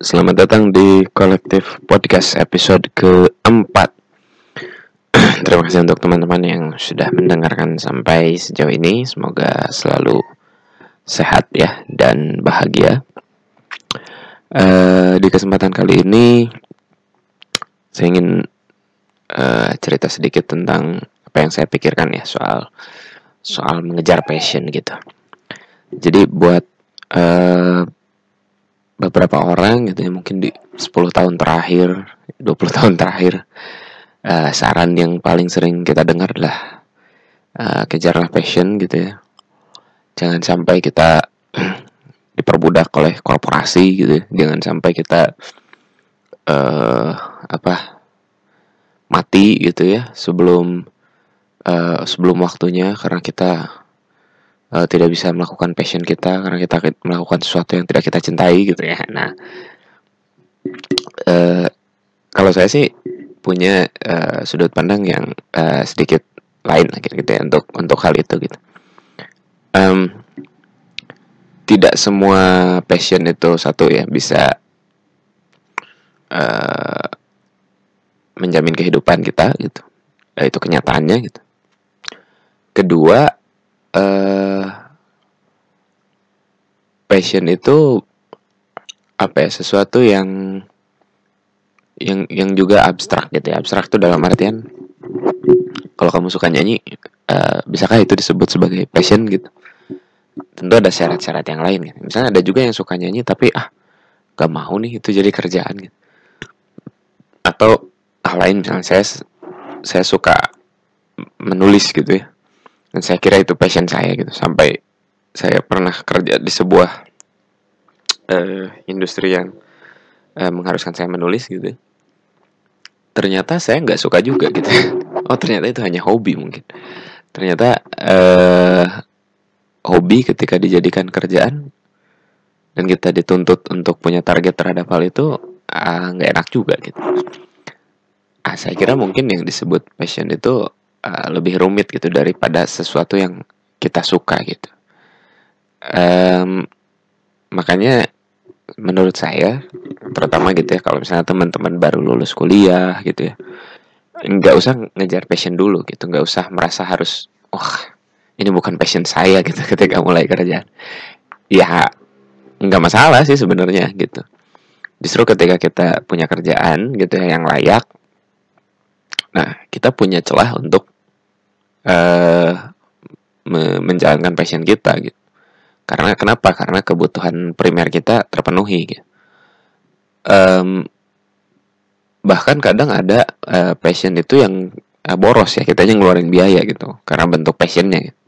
Selamat datang di kolektif podcast episode keempat. Terima kasih untuk teman-teman yang sudah mendengarkan sampai sejauh ini. Semoga selalu sehat ya dan bahagia. Uh, Di kesempatan kali ini Saya ingin uh, cerita sedikit tentang apa yang saya pikirkan ya soal soal mengejar passion gitu. Jadi buat uh, beberapa orang gitu ya mungkin di 10 tahun terakhir 20 tahun terakhir uh, saran yang paling sering kita dengar adalah uh, kejarlah passion gitu ya jangan sampai kita diperbudak oleh korporasi gitu ya. jangan sampai kita uh, apa mati gitu ya sebelum uh, sebelum waktunya karena kita uh, tidak bisa melakukan passion kita karena kita melakukan sesuatu yang tidak kita cintai gitu ya. Nah, uh, kalau saya sih punya uh, sudut pandang yang uh, sedikit lain gitu, ya untuk untuk hal itu gitu. Um, tidak semua passion itu satu ya bisa uh, menjamin kehidupan kita gitu. itu kenyataannya gitu. Kedua, uh, passion itu apa ya sesuatu yang yang yang juga abstrak gitu ya. Abstrak itu dalam artian kalau kamu suka nyanyi uh, bisakah itu disebut sebagai passion gitu? Tentu ada syarat-syarat yang lain gitu. misalnya ada juga yang suka nyanyi tapi ah gak mau nih itu jadi kerjaan gitu. Atau hal lain misalnya saya saya suka menulis gitu ya dan saya kira itu passion saya gitu. Sampai saya pernah kerja di sebuah uh, industri yang uh, mengharuskan saya menulis gitu. Ternyata saya nggak suka juga gitu. Oh ternyata itu hanya hobi mungkin. Ternyata uh, hobi ketika dijadikan kerjaan dan kita dituntut untuk punya target terhadap hal itu nggak uh, enak juga gitu. Ah, saya kira mungkin yang disebut passion itu uh, lebih rumit gitu daripada sesuatu yang kita suka gitu. Um, makanya menurut saya terutama gitu ya kalau misalnya teman-teman baru lulus kuliah gitu ya nggak usah ngejar passion dulu gitu nggak usah merasa harus wah ini bukan passion saya gitu ketika mulai kerjaan ya nggak masalah sih sebenarnya gitu justru ketika kita punya kerjaan gitu ya yang layak nah kita punya celah untuk uh, menjalankan passion kita gitu. Karena kenapa? Karena kebutuhan primer kita terpenuhi. Um, bahkan kadang ada uh, passion itu yang uh, boros ya kita ngeluarin biaya gitu karena bentuk passionnya gitu.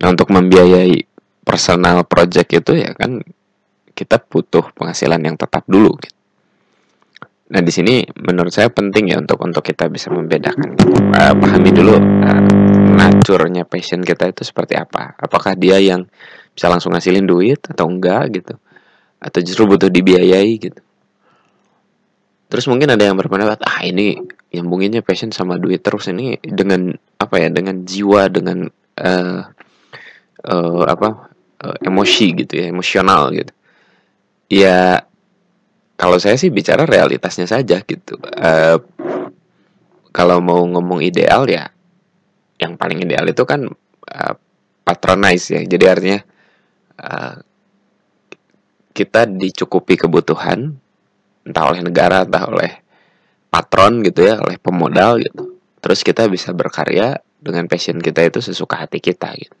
Nah untuk membiayai personal project itu ya kan kita butuh penghasilan yang tetap dulu gitu. Nah di sini menurut saya penting ya untuk untuk kita bisa membedakan, uh, pahami dulu uh, naturnya passion kita itu seperti apa. Apakah dia yang bisa langsung ngasilin duit atau enggak gitu, atau justru butuh dibiayai gitu. Terus mungkin ada yang berpendapat ah ini nyambunginnya passion sama duit terus ini dengan apa ya dengan jiwa dengan uh, uh, apa uh, emosi gitu ya emosional gitu. Ya kalau saya sih bicara realitasnya saja gitu. Uh, kalau mau ngomong ideal ya, yang paling ideal itu kan uh, patronize ya. Jadi artinya uh, kita dicukupi kebutuhan entah oleh negara, entah oleh patron gitu ya, oleh pemodal gitu. Terus kita bisa berkarya dengan passion kita itu sesuka hati kita gitu.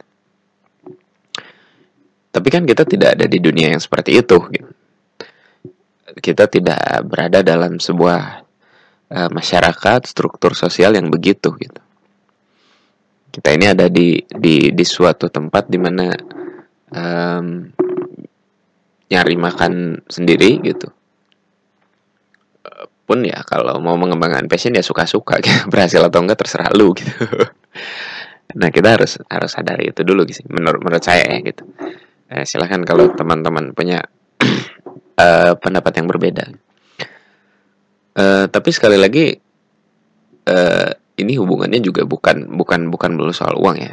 Tapi kan kita tidak ada di dunia yang seperti itu gitu kita tidak berada dalam sebuah uh, masyarakat struktur sosial yang begitu gitu kita ini ada di di di suatu tempat di mana um, nyari makan sendiri gitu pun ya kalau mau mengembangkan passion ya suka-suka gitu. berhasil atau enggak terserah lu gitu nah kita harus harus sadari itu dulu gitu menurut menurut saya ya gitu eh, silahkan kalau teman-teman punya uh, pendapat yang berbeda. Uh, tapi sekali lagi uh, ini hubungannya juga bukan bukan bukan melulu soal uang ya.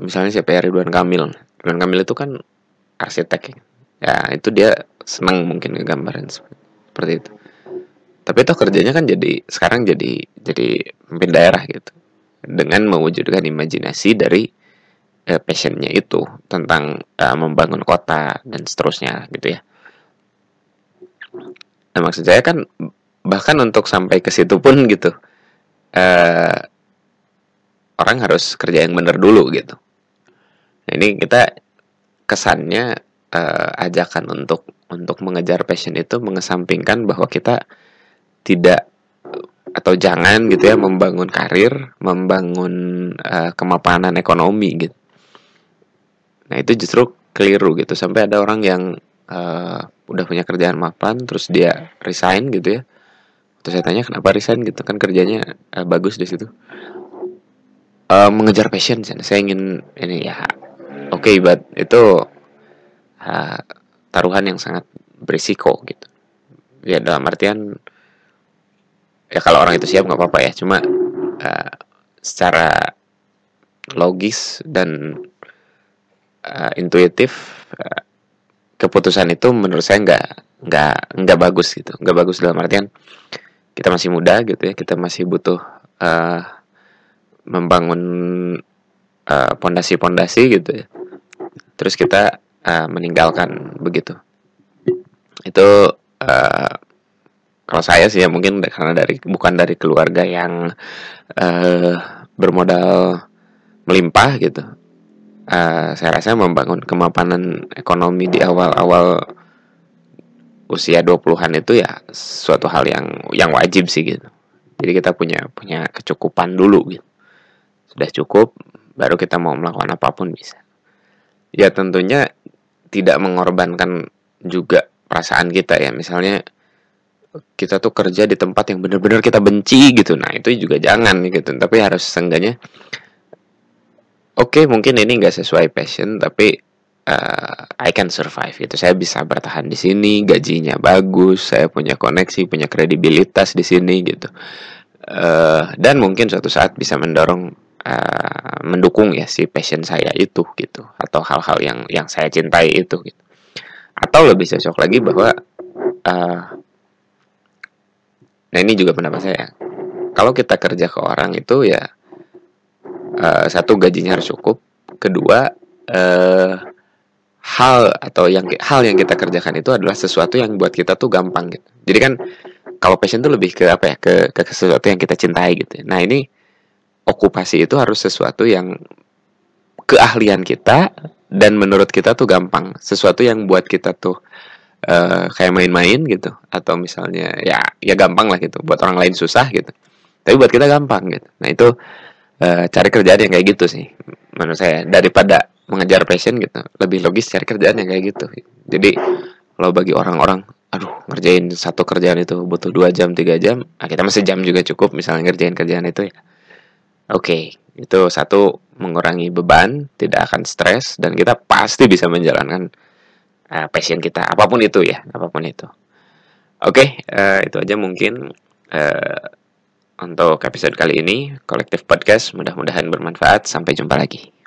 Misalnya siapa ya Ridwan Kamil. Ridwan Kamil itu kan arsitek ya. Ya itu dia senang mungkin ngegambarin seperti itu. Tapi toh kerjanya kan jadi sekarang jadi jadi pemimpin daerah gitu. Dengan mewujudkan imajinasi dari uh, passionnya itu tentang uh, membangun kota dan seterusnya gitu ya. Nah maksud saya kan bahkan untuk sampai ke situ pun gitu uh, orang harus kerja yang benar dulu gitu ini kita kesannya uh, ajakan untuk untuk mengejar passion itu mengesampingkan bahwa kita tidak atau jangan gitu ya membangun karir, membangun uh, kemapanan ekonomi gitu. Nah itu justru keliru gitu sampai ada orang yang uh, udah punya kerjaan mapan terus dia resign gitu ya. Terus saya tanya kenapa resign gitu kan kerjanya uh, bagus di situ. Uh, mengejar passion saya ingin ini ya okay, but itu uh, taruhan yang sangat berisiko gitu. Ya dalam artian ya kalau orang itu siap nggak apa-apa ya. Cuma uh, secara logis dan uh, intuitif uh, keputusan itu menurut saya nggak nggak nggak bagus gitu. Nggak bagus dalam artian kita masih muda gitu ya. Kita masih butuh uh, membangun pondasi-pondasi uh, gitu ya terus kita uh, meninggalkan begitu. Itu uh, kalau saya sih ya mungkin karena dari bukan dari keluarga yang uh, bermodal melimpah gitu. Uh, saya rasa membangun kemapanan ekonomi di awal-awal usia 20-an itu ya suatu hal yang yang wajib sih gitu. Jadi kita punya punya kecukupan dulu gitu. Sudah cukup baru kita mau melakukan apa pun bisa ya tentunya tidak mengorbankan juga perasaan kita ya. Misalnya kita tuh kerja di tempat yang benar-benar kita benci gitu. Nah itu juga jangan gitu. Tapi harus seenggaknya oke okay, mungkin ini nggak sesuai passion tapi uh, I can survive gitu. Saya bisa bertahan di sini gajinya bagus saya punya koneksi punya kredibilitas di sini gitu. Uh, dan mungkin suatu saat bisa mendorong uh, mendukung ya si passion saya itu gitu atau hal-hal yang yang saya cintai itu gitu atau lebih cocok lagi bahwa uh, Nah ini juga pendapat saya. Kalau kita kerja ke orang itu ya uh, satu gajinya harus cukup, kedua uh, hal atau yang hal yang kita kerjakan itu adalah sesuatu yang buat kita tuh gampang gitu. Jadi kan kalau passion tuh lebih ke apa ya ke ke sesuatu yang kita cintai gitu. Nah ini okupasi itu harus sesuatu yang keahlian kita dan menurut kita tuh gampang, sesuatu yang buat kita tuh uh, kayak main-main gitu. Atau misalnya ya ya gampang lah gitu. Buat orang lain susah gitu. Tapi buat kita gampang gitu. Nah itu uh, cari kerjaan yang kayak gitu sih menurut saya. Daripada mengejar passion gitu. Lebih logis cari kerjaan yang kayak gitu. Jadi kalau bagi orang-orang aduh ngerjain satu kerjaan itu butuh dua jam tiga jam nah kita masih jam juga cukup misalnya ngerjain kerjaan itu ya oke okay, itu satu mengurangi beban tidak akan stres dan kita pasti bisa menjalankan uh, passion kita apa pun itu ya apa pun itu. Oke okay, uh, eh, itu aja mungkin uh, untuk episode kali ini kolektif podcast mudah-mudahan bermanfaat. Sampai jumpa lagi